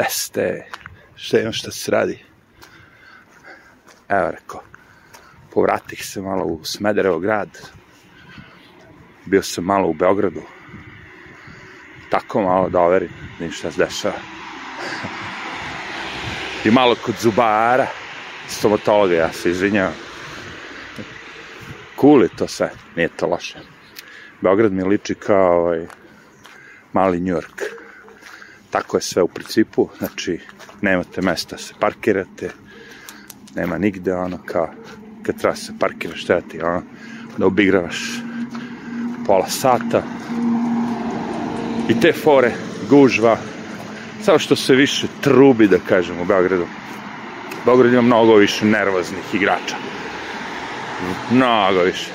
gde ste, šta ima šta se radi. Evo rekao, povratih se malo u Smederevo grad, bio sam malo u Beogradu, tako malo da overim, da im šta se dešava. I malo kod zubara, stomatologa, ja se izvinjavam. Cool je to sve, nije to loše. Beograd mi liči kao ovaj, mali New York. Tako je sve u principu, znači nemate mesta da se parkirate, nema nigde ono kao kad treba se parkiraš, treba ti ono da obigravaš pola sata i te fore, gužva, samo što se više trubi, da kažem, u Beogradu. Beograd ima mnogo više nervoznih igrača. Mnogo više.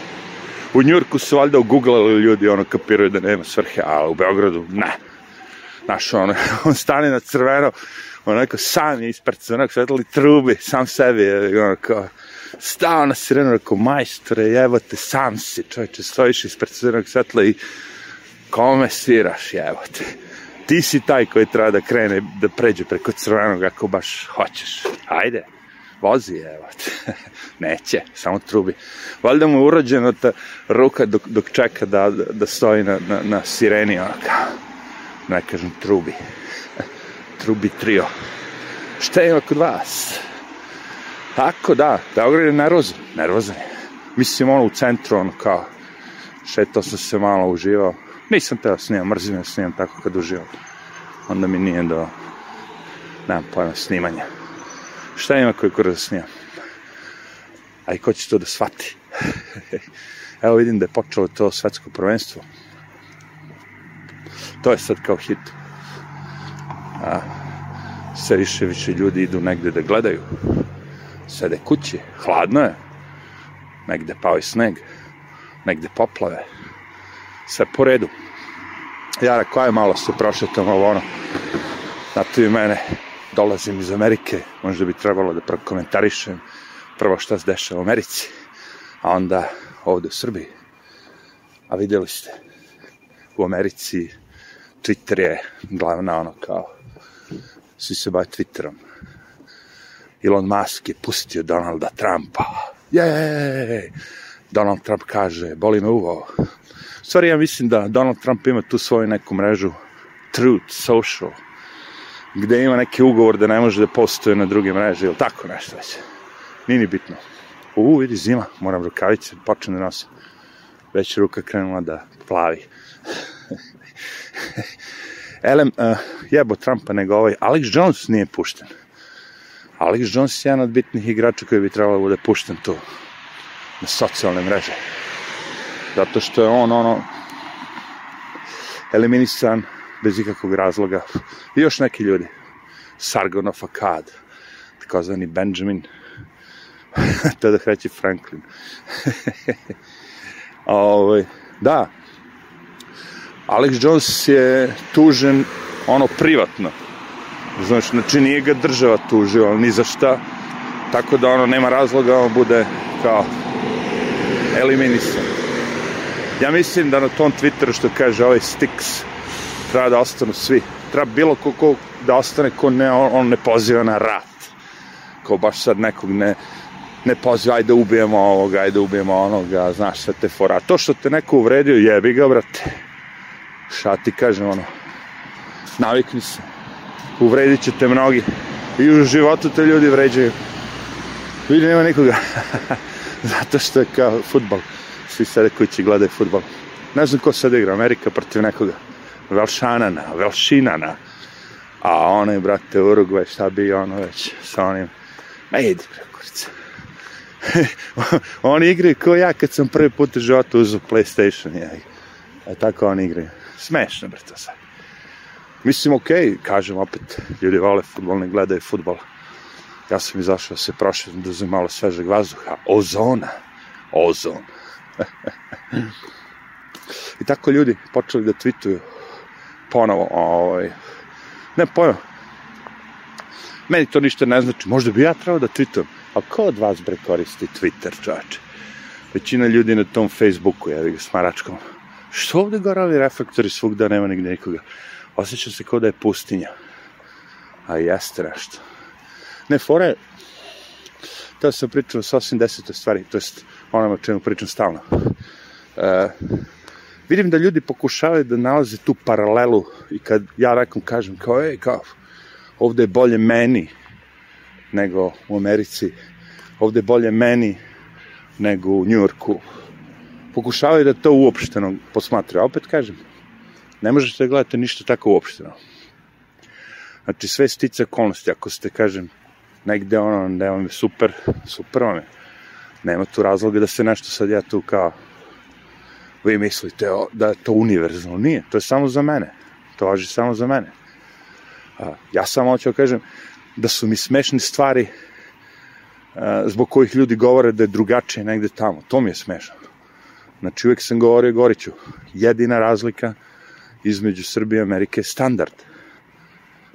U Njurku su valjda ugooglali ljudi, ono, kapiraju da nema svrhe, a u Beogradu, ne. Znaš, ono, on stane na crveno, onako sam je ispred crvenog svetla i trubi, sam sebi, ono, kao, stao na sirenu, rekao, majstore, jebote, sam si, čovječe, stojiš ispred crvenog svetla i kome sviraš, jebote. Ti si taj koji treba da krene, da pređe preko crvenog ako baš hoćeš. Ajde, vozi, evo. Neće, samo trubi. Valjda mu je urađena ta ruka dok, dok čeka da, da stoji na, na, na sireni, onaka. Ne kažem trubi. Trubi trio. Šta ima kod vas? Tako da, Beograd je nervozan, nervozan je. Mislim, ono u centru, ono kao, šetao sam se malo, uživao. Nisam teo snimam, mrzim da snimam tako kad uživam. Onda mi nije do, nemam pojma, snimanja. Šta ima koji kura da snimam? A i ko će to da shvati? Evo vidim da je počelo to svetsko prvenstvo. To je sad kao hit. A, sve više više ljudi idu negde da gledaju. Sede kući, hladno je. Negde pao i sneg. Negde poplave. Sve po redu. Ja rekao, aj malo se prošetam ovo ono. Znate i mene, dolazim iz Amerike, možda bi trebalo da prokomentarišem prvo šta se dešava u Americi, a onda ovde u Srbiji. A videli ste, u Americi Twitter je glavna ono kao, svi se bave Twitterom. Elon Musk je pustio Donalda Trumpa. Jej! Donald Trump kaže, boli me uvo. Stvari, ja mislim da Donald Trump ima tu svoju neku mrežu Truth Social, gde ima neki ugovor da ne može da postoje na druge mreže ili tako nešto već. Nije ni bitno. U, vidi zima, moram rukavice, počnem da nosim. Već ruka krenula da plavi. Elem, uh, jebo Trumpa nego ovaj, Alex Jones nije pušten. Alex Jones je jedan od bitnih igrača koji bi trebalo da bude pušten tu na socijalne mreže. Zato što je on ono eliminisan bez ikakvog razloga. I još neki ljudi. Sargon of Akkad, takozvani Benjamin, to da kreći Franklin. Ovaj, da, Alex Jones je tužen ono privatno. Znaš, znači nije ga država tužila ni za šta, tako da ono nema razloga on bude kao eliminisan. Ja mislim da na tom Twitteru što kaže ovaj Stix treba da ostanu svi. Treba bilo ko, ko da ostane ko ne, on, on ne poziva na rat. Ko baš sad nekog ne, ne poziva, ajde ubijemo ovoga, ajde ubijemo onoga, znaš sve te fora. To što te neko uvredio, jebi ga, brate. Šta ti kažem, ono, navikni se. Uvredit će te mnogi. I u životu te ljudi vređaju. Vidi, nema nikoga. Zato što je kao futbol. Svi koji će gledaju futbol. Ne znam ko sad igra, Amerika protiv nekoga. Velšanana, Velšinana. A onaj, brate, Uruguay, šta bi ono već sa onim. Ma idi, bre, kurica. oni igraju ko ja kad sam prvi put u životu uzao PlayStation. Ja. A tako oni igraju. Smešno, bre, to sad. Mislim, okej, okay, kažem opet, ljudi vole futbol, ne gledaju futbol. Ja sam izašao da se prošao, da uzem malo svežeg vazduha. Ozona. Ozon. I tako ljudi počeli da tweetuju ponovo, ovaj, ne pojma, meni to ništa ne znači, možda bi ja trebao da tweetujem, a ko od vas bre koristi Twitter, čoveče? Većina ljudi na tom Facebooku, ja ga smaračkom. Što ovde gore ovi reflektori svugda nema nigde nikoga? Osjećam se kao da je pustinja. a jeste nešto. Ne, fore, to sam pričao sa 80. stvari, to jest onome o čemu pričam stalno. E, vidim da ljudi pokušavaju da nalaze tu paralelu i kad ja nekom kažem kao, ej, kao, ovde je bolje meni nego u Americi, ovde je bolje meni nego u Njurku. Pokušavaju da to uopšteno posmatraju. A opet kažem, ne možete da gledate ništa tako uopšteno. Znači, sve stice okolnosti, ako ste, kažem, negde ono, da vam je super, super vam je. Nema tu razloga da se nešto sad ja tu kao, vi mislite o, da je to univerzalno. Nije, to je samo za mene. To važi samo za mene. A, ja samo hoću da kažem da su mi smešne stvari a, zbog kojih ljudi govore da je drugačije negde tamo. To mi je smešno. Znači, uvek sam govorio Goriću. Jedina razlika između Srbije i Amerike je standard.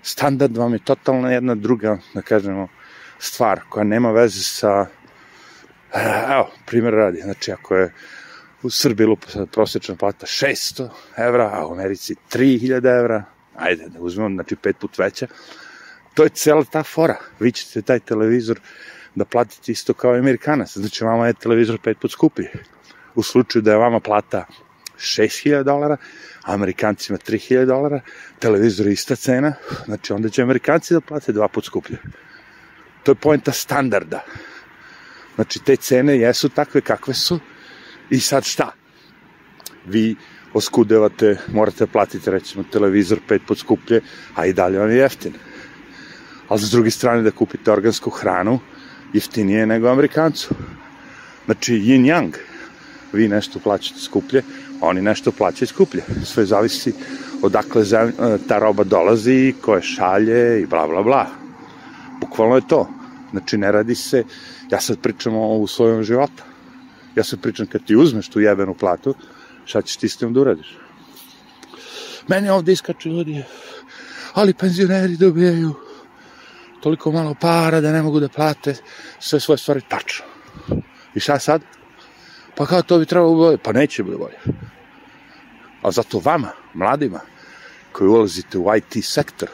Standard vam je totalno jedna druga, da kažemo, stvar koja nema veze sa evo, primjer radi, znači ako je u Srbiji lupa prosječna plata 600 evra, a u Americi 3000 evra, ajde da uzmemo, znači pet put veća, to je cela ta fora. Vi ćete taj televizor da platite isto kao Amerikanac, znači vama je televizor pet put skuplji. U slučaju da je vama plata 6000 dolara, Amerikancima 3000 dolara, televizor je ista cena, znači onda će Amerikanci da plate dva put skuplje. To je poenta standarda. Znači, te cene jesu takve kakve su i sad šta? Vi oskudevate, morate platiti recimo televizor pet put skuplje, a i dalje on je jeftin. Ali s druge strane da kupite organsku hranu, jeftinije nego Amerikancu. Znači, yin yang. Vi nešto plaćate skuplje, oni nešto plaćaju skuplje. Sve zavisi odakle ta roba dolazi, koje šalje i bla bla bla. Bukvalno je to. Znači, ne radi se, ja sad pričam o uslovima života. Ja sad pričam kad ti uzmeš tu jebenu platu, šta ćeš ti s tim da uradiš? Mene ovde iskaču ljudi, ali penzioneri dobijaju toliko malo para da ne mogu da plate sve svoje stvari tačno. I šta sad? Pa kao to bi trebalo bolje? Pa neće bude bolje. A zato vama, mladima, koji ulazite u IT sektor,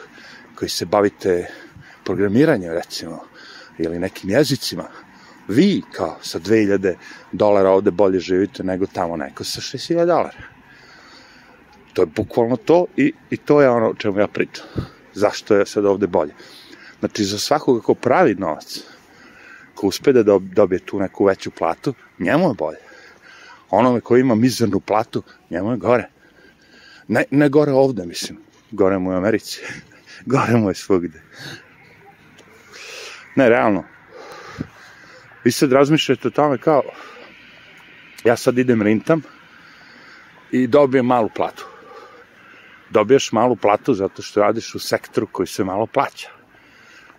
koji se bavite programiranjem, recimo, ili nekim jezicima, vi kao sa 2000 dolara ovde bolje živite nego tamo neko sa 6000 dolara. To je bukvalno to i, i to je ono o čemu ja pričam. Zašto je sad ovde bolje? Znači, za svakoga ko pravi novac, ko uspe da dobije tu neku veću platu, njemu je bolje. Onome ko ima mizernu platu, njemu je gore. Ne, ne gore ovde, mislim. Gore mu je u Americi. gore mu je svugde. Ne, realno. Vi sad razmišljate o tome kao, ja sad idem rintam i dobijem malu platu. Dobijaš malu platu zato što radiš u sektoru koji se malo plaća.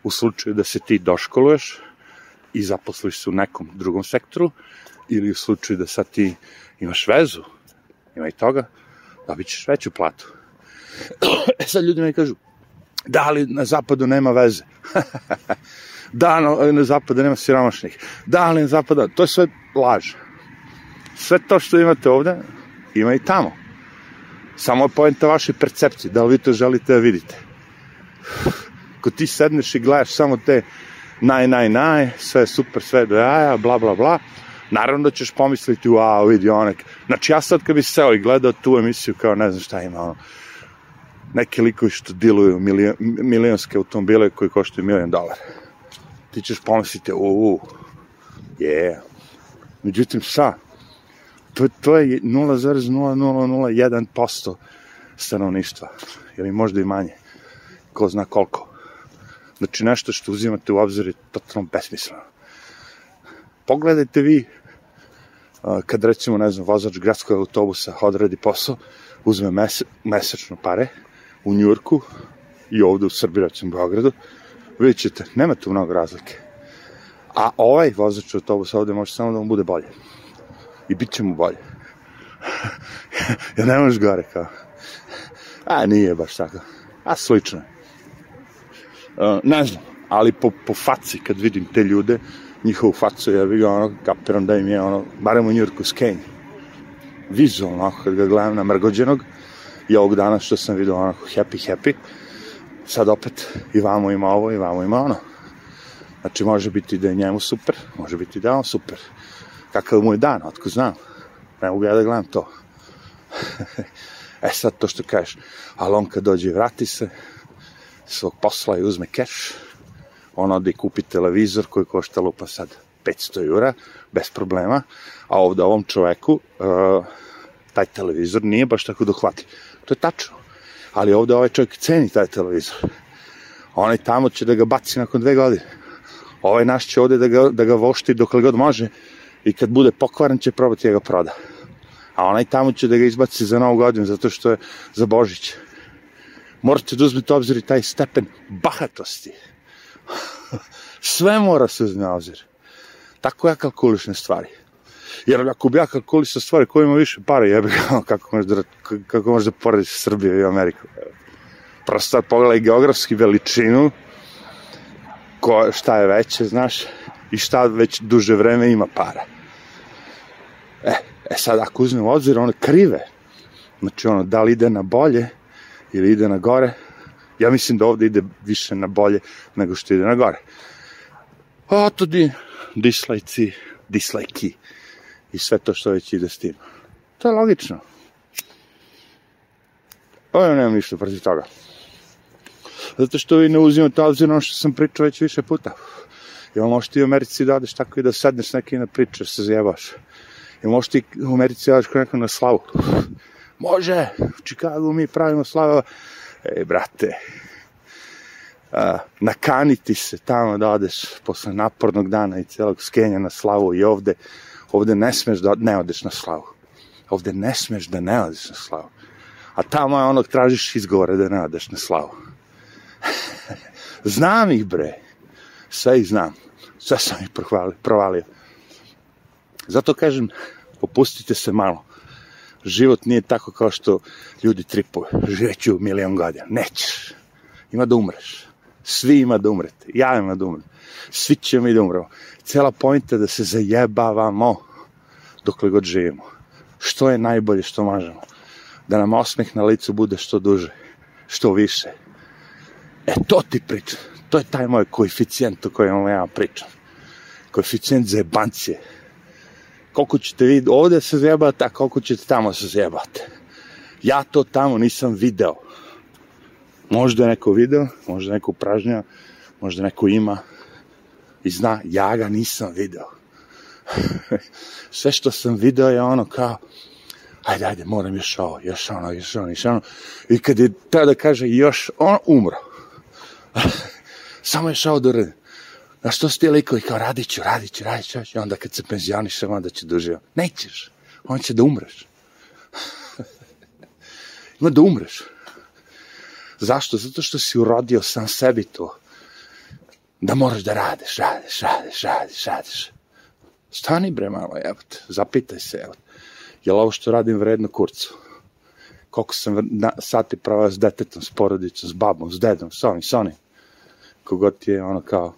U slučaju da se ti doškoluješ i zaposliš se u nekom drugom sektoru, ili u slučaju da sad ti imaš vezu, ima i toga, dobit ćeš veću platu. e sad ljudi mi kažu, da li na zapadu nema veze? da na, na zapadu nema siromašnih, da ali na zapadu, to je sve laž. Sve to što imate ovde, ima i tamo. Samo je pojenta vaše percepcije, da li vi to želite da vidite. Ko ti sedneš i gledaš samo te naj, naj, naj, sve super, sve do jaja, bla, bla, bla, naravno da ćeš pomisliti, wow, vidi onek. Znači ja sad kad bi seo i gledao tu emisiju kao ne znam šta ima, ono, neki likovi što diluju milion, milionske automobile koji koštaju milion dolara ti ćeš pomisliti, u, je. Međutim, šta? To, to je 0,0001% stanovništva, ili možda i manje. Ko zna koliko. Znači, nešto što uzimate u obzir je totalno besmisleno. Pogledajte vi, kad recimo, ne znam, vozač gradskog autobusa odradi posao, uzme mese, mesečno pare u Njurku i ovde u Srbiji, recimo Beogradu, vidjet ćete, nema tu mnogo razlike. A ovaj vozač autobusa ovde može samo da mu bude bolje. I bit će mu bolje. ja ne možeš gore kao. A nije baš tako. A slično. Uh, ne znam, ali po, po faci kad vidim te ljude, njihovu facu, ja bih ono, kapiram da im je ono, barem u Njurku skenj. Vizualno, kad ga gledam na mrgođenog, i ovog dana što sam vidio onako happy, happy, sad opet i vamo ima ovo i vamo ima ono. Znači može biti da je njemu super, može biti da je on super. Kakav mu je dan, otko znam. Ne mogu ja da gledam to. e sad to što kažeš, ali on kad dođe i vrati se, svog posla i uzme keš, on ode i kupi televizor koji košta lupa sad 500 jura, bez problema, a ovde ovom čoveku uh, taj televizor nije baš tako dohvatljiv. To je tačno. Ali ovde ovaj čovjek ceni taj televizor. Onaj tamo će da ga baci nakon dve godine. Ovaj naš će ovde da ga, da ga vošti dok god može i kad bude pokvaran će probati da ga proda. A onaj tamo će da ga izbaci za novu godinu zato što je za Božić. Morate da uzmete obzir i taj stepen bahatosti. Sve mora se uzme obzir. Tako ja kalkulišne stvari. Jer ako bi ja kalkulisao stvari koje ima više para, jebe kako možeš da, kako možeš da porediš Srbiju i Ameriku. Prosto pogledaj geografski veličinu, ko, šta je veće, znaš, i šta već duže vreme ima para. E, e sad, ako uzmem u obzir one krive, znači ono, da li ide na bolje ili ide na gore, ja mislim da ovde ide više na bolje nego što ide na gore. A to di, dislajci, dislajki i sve to što već ide s tim. To je logično. Ovo ja nemam ništa protiv toga. Zato što vi ne uzimate obzir ono što sam pričao već više puta. Jel možeš ti u Americi da odeš tako i da sedneš neki na priče, se zjebaš. Jel možeš ti u Americi da odeš neko na slavu. Može, u Čikagu mi pravimo slavu. Ej, brate, a, nakaniti se tamo da odeš posle napornog dana i celog skenja na slavu i ovde, ovde ne smeš da ne odeš na slavu. Ovde ne smeš da ne odeš na slavu. A tamo je onog tražiš izgovore da ne odeš na slavu. znam ih bre. Sve ih znam. Sve sam ih provalio. Zato kažem, popustite se malo. Život nije tako kao što ljudi tripuju. Živeću milion godina. Nećeš. Ima da umreš. Svi ima da umrete. Ja ima da umrem. Svi ćemo i da umremo. Cela pojnta je da se zajebavamo dokle god živimo. Što je najbolje što možemo? Da nam osmeh na licu bude što duže, što više. E, to ti pričam. To je taj moj koeficijent o kojem ja pričam. Koeficijent za jebancije. Koliko ćete vi ovde se zjebati, a koliko ćete tamo se zjebati. Ja to tamo nisam video. Možda je neko video, možda neko pražnja, možda neko ima i zna, ja ga nisam video. Sve što sam video je ono kao, ajde, ajde, moram još ovo, još ono, još ono, još ono. I kad je teo da kaže još, on umro. Samo je šao da uradi. A što su ti likovi kao radit ću, radit ću, radit ću, i onda kad se penzionišem, onda će dužio. Nećeš, on će da umreš. Ima da umreš. Zašto? Zato što si urodio sam sebi to. Da moraš da radiš, radiš, radiš, radiš, radiš. Stani bre malo, evo te, zapitaj se, evo. Je li ovo što radim vredno kurcu? Koliko sam na, sati prava s detetom, s porodicom, s babom, s dedom, s onim, s onim. Kogod ti je ono kao,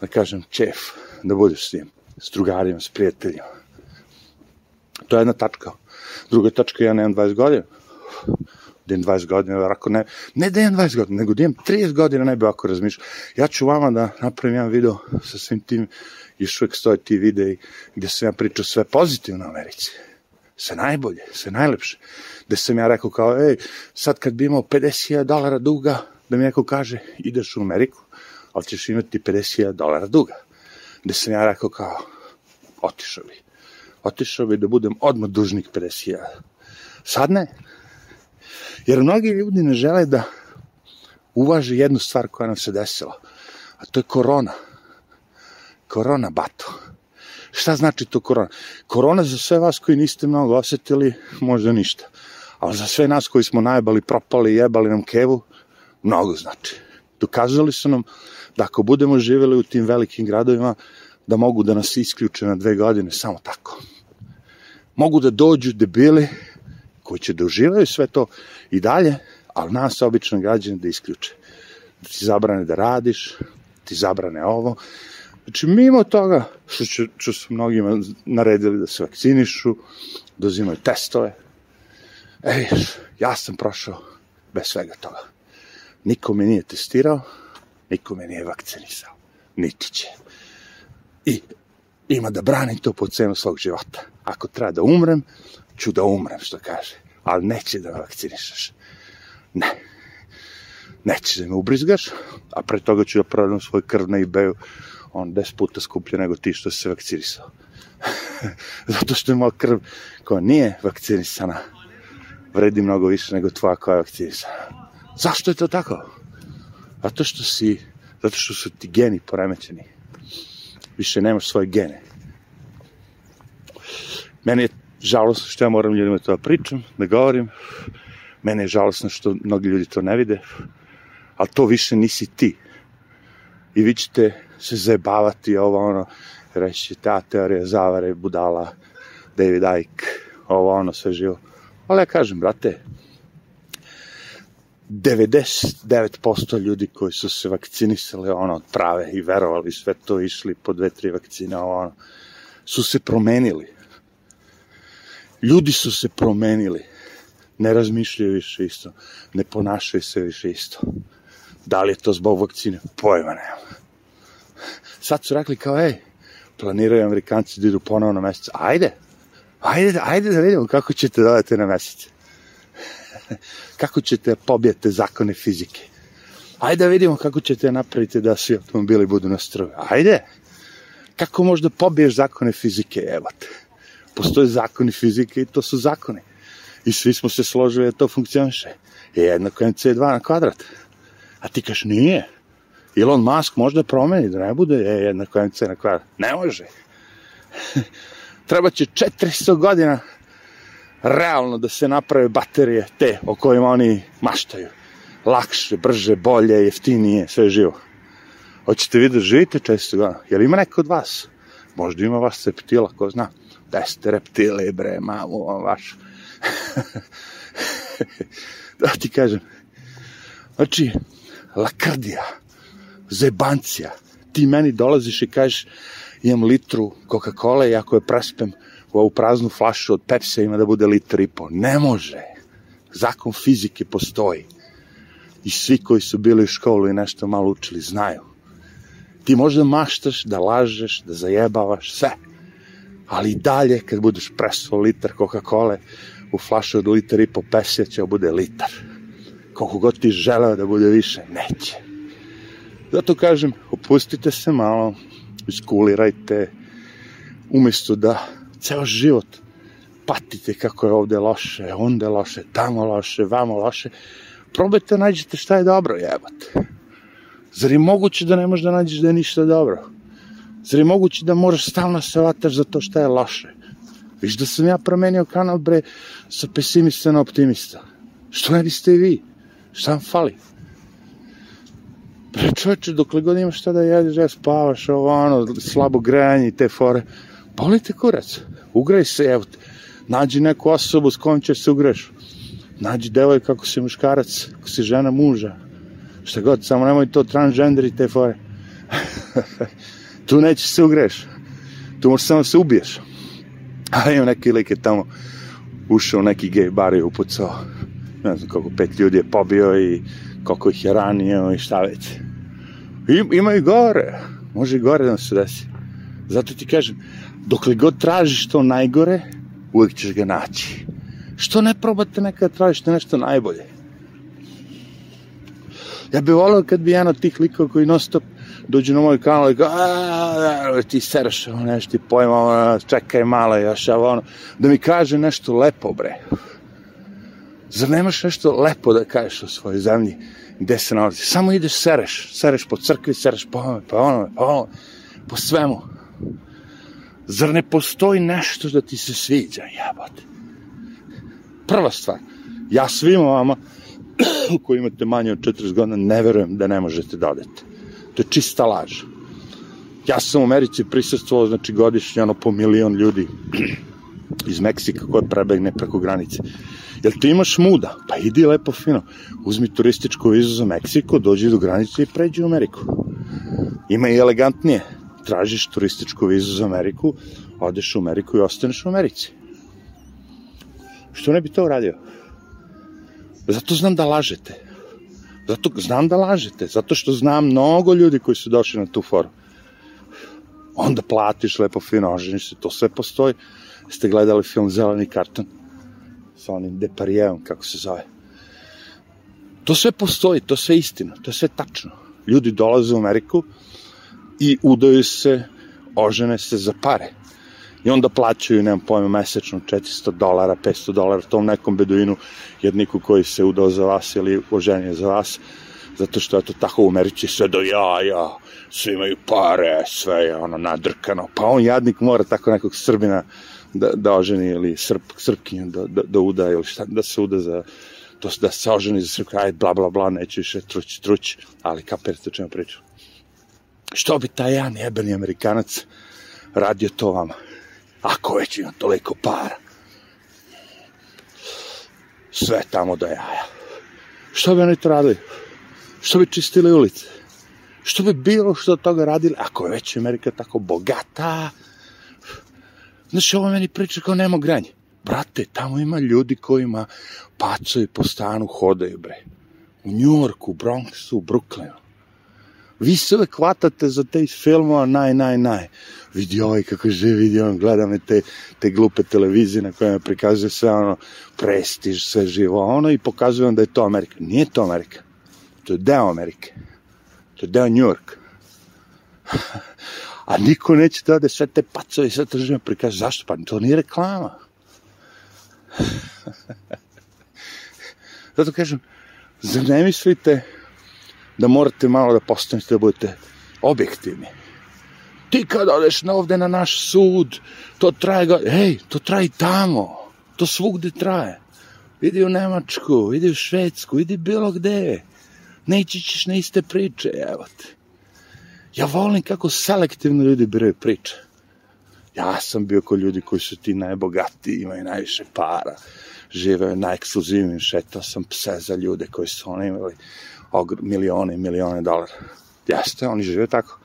da kažem, čef, da budeš s njim, s drugarima, s prijateljima. To je jedna tačka. Druga tačka, ja nemam 20 godina da imam 20 godina, ako ne, ne da imam 20 godina, nego da imam 30 godina, ne bi ovako razmišljao. Ja ću vama da napravim jedan video sa svim tim, još uvek stoje ti videi gde sam ja pričao sve pozitivno u Americi. Sve najbolje, sve najlepše. Gde sam ja rekao kao, ej, sad kad bi imao 50.000 dolara duga, da mi neko kaže, ideš u Ameriku, ali ćeš imati 50.000 dolara duga. Gde sam ja rekao kao, otišao bi. Otišao bi da budem odmah dužnik 50.000. Sad ne. Jer mnogi ljudi ne žele da uvaže jednu stvar koja nam se desila, a to je korona. Korona, bato. Šta znači to korona? Korona za sve vas koji niste mnogo osetili, možda ništa. A za sve nas koji smo najbali, propali, jebali nam kevu, mnogo znači. Dokazali su nam da ako budemo živeli u tim velikim gradovima, da mogu da nas isključe na dve godine, samo tako. Mogu da dođu debili koji će da uživaju sve to i dalje, ali nas, obično građane, da isključe. Da ti zabrane da radiš, da ti zabrane ovo. Znači, mimo toga, što, će, što su mnogima naredili da se vakcinišu, da uzimaju testove, ej, ja sam prošao bez svega toga. Niko me nije testirao, niko me nije vakcinisao. Niti će. I ima da branim to po cenu svog života. Ako treba da umrem, ću da umrem, što kaže. Ali neće da me vakcinišeš. Ne. Neće da me ubrizgaš, a pre toga ću da prodam svoj krv na ebayu, on 10 puta skuplje nego ti što se vakcinisao. Zato što je moja krv koja nije vakcinisana vredi mnogo više nego tvoja koja je vakcinisana. Zašto je to tako? Zato što si, zato što su ti geni poremećeni. Više nemaš svoje gene. Meni je žalostno što ja moram ljudima to da pričam, da govorim. Mene je žalostno što mnogi ljudi to ne vide. Ali to više nisi ti. I vi ćete se zajebavati ovo ono, reći ta teorija zavare, budala, David Icke, ovo ono sve živo. Ali ja kažem, brate, 99% ljudi koji su se vakcinisali ono prave i verovali sve to išli po dve, tri vakcine, ono, su se promenili. Ljudi su se promenili. Ne razmišljaju više isto. Ne ponašaju se više isto. Da li je to zbog vakcine? Pojma nema. Sad su rekli kao, ej, planiraju Amerikanci da idu ponovo na mesec. Ajde, ajde, ajde da vidimo kako ćete dodati na mesec. kako ćete pobijete zakone fizike. Ajde da vidimo kako ćete napraviti da svi automobili budu na struju. Ajde. Kako možda pobiješ zakone fizike, evo te. Postoje zakoni fizike i to su zakoni. I svi smo se složili da to funkcioniše. Je jednako MC2 na kvadrat. A ti kaš nije. Elon Musk možda promeni, da ne bude je jednako MC na kvadrat. Ne može. Treba će 400 godina realno da se naprave baterije te o kojima oni maštaju. Lakše, brže, bolje, jeftinije, sve živo. Hoćete vi da živite često godina? Jel ima neko od vas? Možda ima vas reptila, ko zna. Da ste reptili, bre, mamu, vaš. da ti kažem. Znači, lakrdija, zebancija. Ti meni dolaziš i kažeš, imam litru Coca-Cola i ako je prespem u ovu praznu flašu od Pepsi ima da bude litar i po. Ne može. Zakon fizike postoji. I svi koji su bili u školu i nešto malo učili znaju. Ti možda maštaš, da lažeš, da zajebavaš, sve. Ali dalje, kad budeš presuo litar Coca-Cola u flašu od liter i po Pepsi, će bude litar. Koliko god ti želeo da bude više, neće. Zato kažem, opustite se malo, iskulirajte, umesto da ceo život patite kako je ovde loše, onde loše, tamo loše, vamo loše, probajte da nađete šta je dobro, jebate. Zar je moguće da ne možeš da nađeš da je ništa dobro? Zar je moguće da moraš stalno se vataš za to šta je loše? Viš da sam ja promenio kanal, bre, sa pesimista na optimista. Što ne biste i vi? Šta vam fali? Bre, čoveče, dokle god imaš šta da jedeš, ja spavaš, ovo, ono, slabo grejanje i te fore, Polite kurac, ugraj se, evo. Nađi neku osobu s kojom ćeš se ugreš. Nađi devoj kako si muškarac, kako si žena muža. Šta god, samo nemoj to transgender i te fore. tu nećeš se ugreš. Tu možeš samo se ubiješ. A imam neki lik je tamo ušao neki gej bar i upucao. Ne znam koliko pet ljudi je pobio i koliko ih je ranio i šta već. I, ima i gore. Može i gore da se desi. Zato ti kažem, dokle god tražiš to najgore, uvek ćeš ga naći. Što ne probate nekada tražite nešto najbolje? Ja bih volio kad bi jedan od tih likova koji non stop dođe na moj kanal i kao, ti sereš, nešto ti pojma, čekaj malo još, ono, da mi kaže nešto lepo, bre. Zar nemaš nešto lepo da kažeš o svojoj zemlji, gde se nalazi? Samo ideš, sereš, sereš po crkvi, sereš po ovome, po onome, po po svemu. Zar ne postoji nešto da ti se sviđa, jebote? Prva stvar, ja svima vama koji imate manje od 40 godina ne verujem da ne možete da odete. To je čista laž. Ja sam u Americi prisustuo, znači godišnje, ono po milion ljudi iz Meksika koje prebegne preko granice. Jel ti imaš muda? Pa idi lepo fino. Uzmi turističku vizu za Meksiko, dođi do granice i pređi u Ameriku. Ima i elegantnije tražiš turističku vizu za Ameriku, odeš u Ameriku i ostaneš u Americi. Što ne bi to uradio? Zato znam da lažete. Zato znam da lažete, zato što znam mnogo ljudi koji su došli na tu foru. Onda platiš lepo fino, oženiš se, to sve postoji. Ste gledali film Zeleni karton sa onim Deparijevom, kako se zove. To sve postoji, to sve istina, to je sve tačno. Ljudi dolaze u Ameriku i udaju se, ožene se za pare. I onda plaćaju, nemam pojma, mesečno 400 dolara, 500 dolara tom nekom beduinu, jedniku koji se udao za vas ili oženio za vas, zato što je to tako u Americi sve do jaja, svi imaju pare, sve je ono nadrkano, pa on jadnik mora tako nekog Srbina da, da oženi ili Srp, Srpkinju da, da, da uda ili šta, da se uda za to da se oženi za Srpka, aj bla bla bla, neće više truć, truć, ali kapirate o čemu pričam. Što bi taj jedan jebeni Amerikanac radio to vama? Ako već ima toliko para. Sve tamo do jaja. Što bi oni to radili? Što bi čistili ulice? Što bi bilo što od toga radili? Ako je već Amerika tako bogata, Znaš, ovo meni priča kao nema granje. Brate, tamo ima ljudi kojima pacovi po stanu hodaju, bre. U Njorku, Bronxu, Brooklynu. Vi se uvek hvatate za te iz filmova naj, naj, naj. Vidi ovaj kako živi, vidi on, gleda me te, te glupe televizije na kojima prikazuje sve ono, prestiž, sve živo, ono i pokazuje da je to Amerika. Nije to Amerika. To je deo Amerike. To je deo Njurka. A niko neće da ode sve te pacove, sve to živimo prikaže. Zašto? Pa to nije reklama. Zato kažem, zar ne mislite da morate malo da postanete da budete objektivni? Ti kad odeš na ovde na naš sud, to traje, hej, to traje tamo. To svugde traje. Idi u Nemačku, idi u Švedsku, idi bilo gde. Neći ćeš na iste priče, evo te. Ja volim kako selektivno ljudi biraju priče. Ja sam bio kod ljudi koji su ti najbogatiji, imaju najviše para, žive najekskluzivnijim, šetao sam pse za ljude koji su oni imali milione i milione dolara. Jeste, oni žive tako.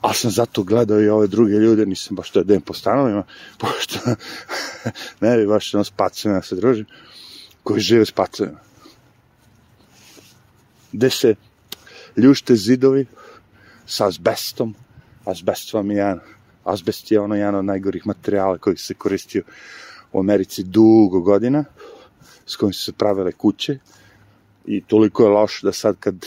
Ali sam zato gledao i ove druge ljude, nisam baš to jedem po stanovima, pošto ne bi baš ono s pacima da se družim, koji žive s pacima. Gde se ljušte zidovi, sa azbestom. Azbest vam je jedan, azbest je ono jedan od najgorih materijala koji se koristio u Americi dugo godina, s kojim su se pravile kuće i toliko je loš da sad kad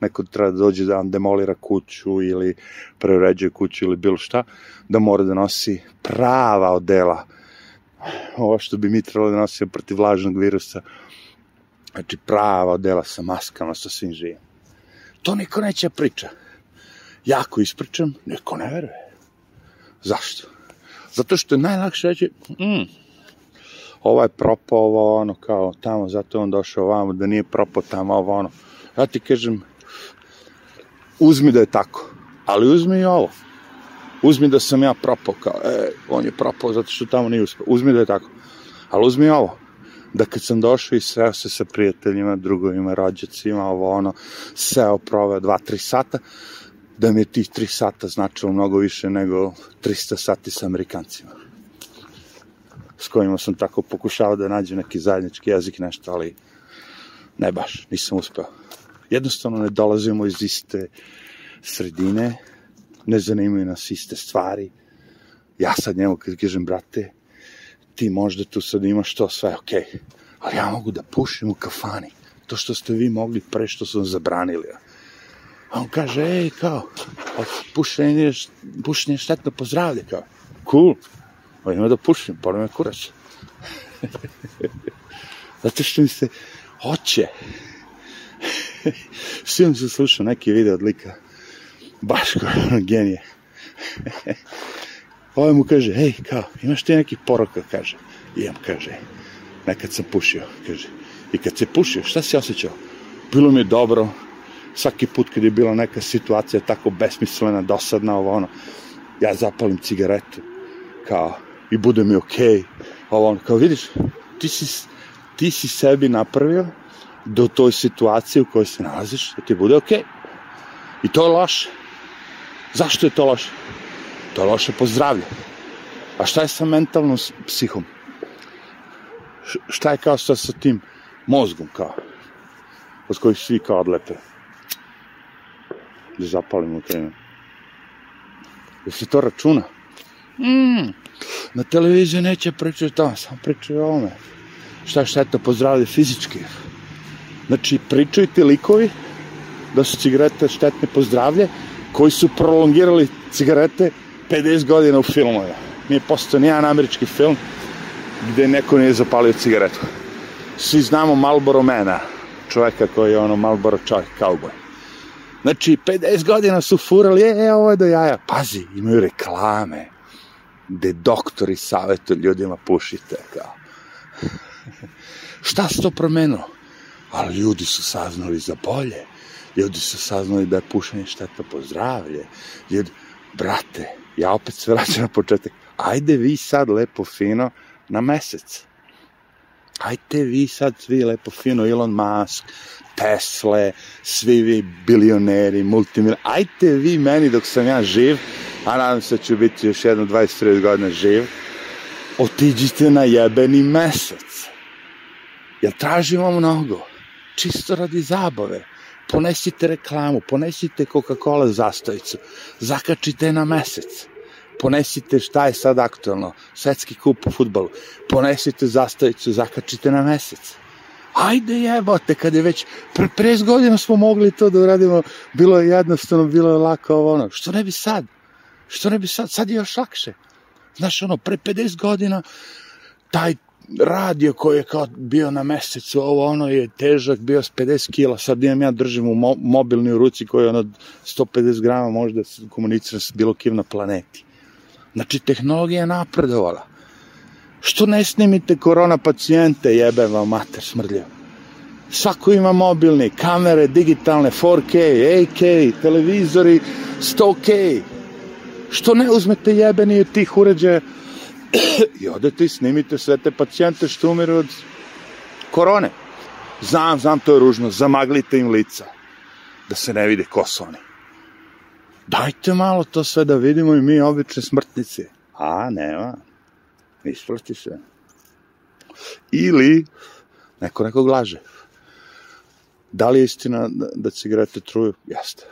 neko treba da dođe da vam demolira kuću ili preuređuje kuću ili bilo šta, da mora da nosi prava odela. Ovo što bi mi trebalo da nosimo protiv vlažnog virusa, znači prava odela sa maskama, sa svim živim. To niko neće priča ja ako ispričam, neko ne veruje. Zašto? Zato što je najlakše reći, mm, ovaj propao, ovo ono, kao tamo, zato on došao ovamo, da nije propao tamo, ovo ono. Ja ti kažem, uzmi da je tako, ali uzmi i ovo. Uzmi da sam ja propao, kao, e, on je propao zato što tamo nije uspio. Uzmi da je tako. Ali uzmi ovo, da kad sam došao i sreo se sa prijateljima, drugovima, rođacima, ovo ono, seo, proveo dva, tri sata, da mi je tih 3 sata značilo mnogo više nego 300 sati sa Amerikancima s kojima sam tako pokušao da nađem neki zajednički jezik, nešto, ali ne baš, nisam uspeo. Jednostavno ne dolazimo iz iste sredine, ne zanimaju nas iste stvari. Ja sad njemu kad kažem, brate, ti možda tu sad imaš to sve, okay. ali ja mogu da pušim u kafani. To što ste vi mogli pre što su zabranili. A on kaže, ej, kao, pušenje, pušenje štetno po zdravlje, kao. Cool. Pa ima da pušim, pa me kurac. Zato što mi se hoće. Svi se slušao neki video od lika. Baš kao genije. Ovo mu kaže, hej, kao, imaš ti neki poroka, kaže. Imam, kaže. Nekad sam pušio, kaže. I kad se pušio, šta si osjećao? Bilo mi je dobro, svaki put kad je bila neka situacija tako besmislena, dosadna, ovo ono, ja zapalim cigaretu, kao, i bude mi okej, okay, ono, kao vidiš, ti si, ti si sebi napravio do toj situacije u kojoj se nalaziš, da ti bude okej. Okay. I to je loše. Zašto je to loše? To je loše po zdravlje. A šta je sa mentalnom psihom? Šta je kao sa, sa tim mozgom, kao? od kojih svi kao odlepe. Da zapalim u teme. Jel se to računa? Mm, na televiziji neće pričati tamo, samo pričaju o ovome. Šta je šteta po zdravlje fizički? Znači, pričaju ti likovi da su cigarete štetne po zdravlje, koji su prolongirali cigarete 50 godina u filmovima. Nije postao nijedan američki film gde neko nije zapalio cigaretu. Svi znamo Marlboro Mana, čoveka koji je ono Marlboro čovjek, cowboy. Znači, 50 godina su furali, e, e, ovo je do jaja. Pazi, imaju reklame, gde doktori savjetuju ljudima pušite, kao. Šta se to promenilo? Ali ljudi su saznali za bolje. Ljudi su saznali da je pušenje šteta po zdravlje. Ljudi, brate, ja opet se vraćam na početak. Ajde vi sad lepo fino na mesec. Ajde vi sad svi lepo fino Elon Musk, Tesla, svi vi bilioneri, multimilioneri. Ajde vi meni dok sam ja živ, a nadam se da ću biti još jedno 20-30 godina živ, otiđite na jebeni mesec. Jel tražimo mnogo? Čisto radi zabave. Ponesite reklamu, ponesite Coca-Cola zastojicu, zakačite na mesec. Ponesite šta je sad aktualno, svetski kup u futbolu. Ponesite zastojicu, zakačite na mesec. Ajde jebote, kad je već pre 50 godina smo mogli to da uradimo, bilo je jednostavno, bilo je lako ovo ono. Što ne bi sad? Što ne bi sad? Sad je još lakše. Znaš, ono, pre 50 godina taj radio koji je kao bio na mesecu, ovo ono je težak, bio s 50 kila, sad imam ja držim u mo mobilni u ruci koji je ono 150 grama može da se komunicira s bilo kim na planeti. Znači, tehnologija je napredovala. Što ne snimite korona pacijente, jebe vam mater smrljivo. Svako ima mobilni, kamere, digitalne, 4K, 8K, televizori, 100K. Što ne uzmete jebeni od tih uređaja i odete i snimite sve te pacijente što umiru od korone. Znam, znam, to je ružno, zamaglite im lica, da se ne vide ko su oni. Dajte malo to sve da vidimo i mi obične smrtnici. A, nema. Isplati se. Ili, neko nekog laže. Da li je istina da, da cigarete truju? Jeste.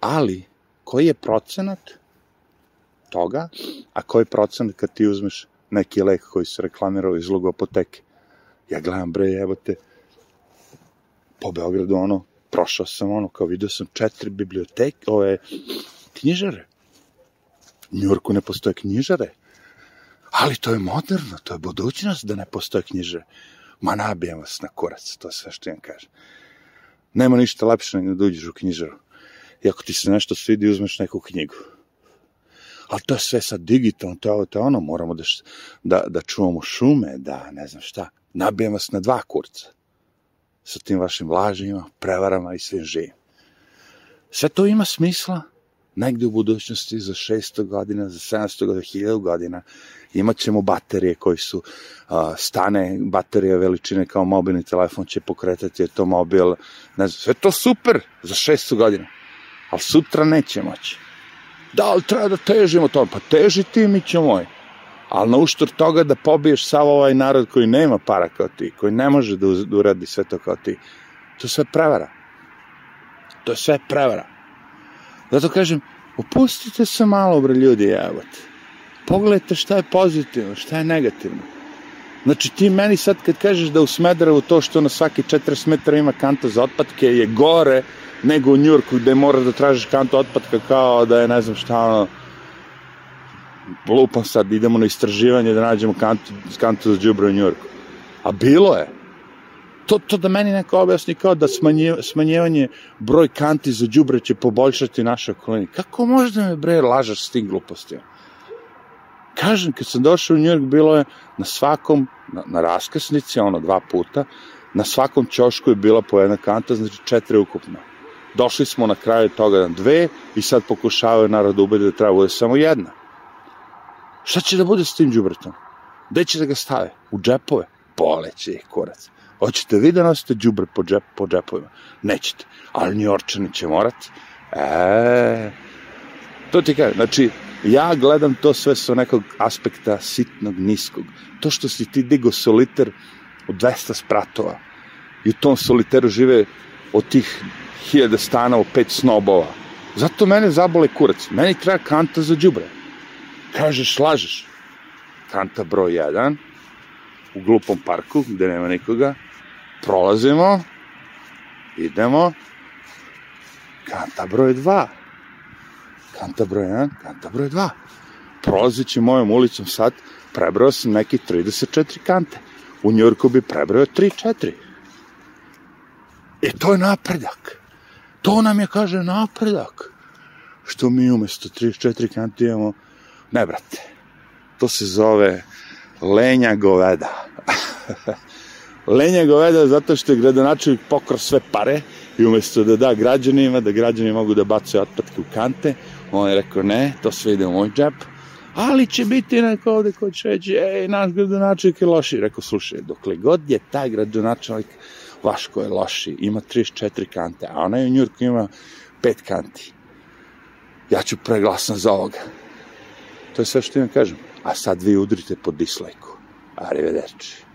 Ali, koji je procenat toga, a koji procenat kad ti uzmeš neki lek koji se reklamirao iz logopoteke? Ja gledam, bre, evo te, po Beogradu, ono, prošao sam, ono, kao vidio sam četiri biblioteke, ove, knjižare. U Njurku ne postoje knjižare. Ali to je moderno, to je budućnost da ne postoje knjižare. Ma nabijem vas na kurac, to je sve što im kažem. Nema ništa lepše nego da uđeš u knjižaru. I ako ti se nešto svidi, uzmeš neku knjigu. Ali to je sve sad digitalno, to je ovo, to je ono, moramo da, da, da čuvamo šume, da ne znam šta. Nabijem vas na dva kurca. Sa tim vašim lažima, prevarama i svim živim. Sve to ima smisla negde u budućnosti za 600 godina, za 700 godina, 1000 godina imat ćemo baterije koji su a, stane, baterije veličine kao mobilni telefon će pokretati automobil, ne znam, sve to super za 600 godina, ali sutra neće moći. Da, ali treba da težimo to, pa teži ti mi će moj. Ali na uštor toga da pobiješ sav ovaj narod koji nema para kao ti, koji ne može da, da uradi sve to kao ti, to je sve prevara. To sve prevara. Zato kažem, opustite se malo, bre, ljudi, jebote pogledajte šta je pozitivno, šta je negativno. Znači ti meni sad kad kažeš da u Smederevu to što na svaki 40 metara ima kanta za otpadke je gore nego u Njurku gde moraš da tražiš kantu otpadka kao da je ne znam šta ono lupam sad, idemo na istraživanje da nađemo kantu, kantu za džubre u Njurku. A bilo je. To, to da meni neko objasni kao da smanje, smanjevanje broj kanti za džubre će poboljšati naše okoline. Kako možda me bre lažeš s tim glupostima? Kažem, kad sam došao u Njujork, bilo je na svakom, na, na raskrsnici, ono, dva puta, na svakom ćošku je bila po jedna kanta, znači četiri ukupno. Došli smo na kraju toga na dve i sad pokušavaju narod da ubede da treba bude samo jedna. Šta će da bude s tim džubretom? Gde će da ga stave? U džepove? Poleće ih kurac. Hoćete vi da nosite džubre po, džep, po džepovima? Nećete. Ali njorčani će morati. E, to ti kaže. Znači, ja gledam to sve sa nekog aspekta sitnog, niskog. To što si ti digo soliter od 200 spratova, i u tom soliteru žive od tih hiljada stanova pet snobova. Zato mene zabole kurac. Meni treba kanta za džubre. Kažeš, lažeš. Kanta broj 1 u glupom parku gde nema nikoga. Prolazimo, idemo. Kanta broj 2. Kanta broj 1, kanta broj 2. Prolazeći mojom ulicom sad, prebrao sam neki 34 kante. U Njurku bi prebrao 3-4. E to je napredak. To nam je, kaže, napredak. Što mi umesto 34 kante imamo, ne brate, to se zove lenja goveda. lenja goveda zato što je gradonačelnik pokro sve pare i umesto da da građanima, da građani mogu da bace otpadke u kante, on je rekao ne, to sve ide u moj džep, ali će biti neko ovde ko će reći, ej, naš gradonačelnik je loši. Rekao, slušaj, dokle god je taj gradonačelnik vaš ko je loši, ima 34 kante, a onaj u Njurku ima 5 kanti. Ja ću preglasam za ovoga. To je sve što imam kažem. A sad vi udrite po dislajku. Arrivederci.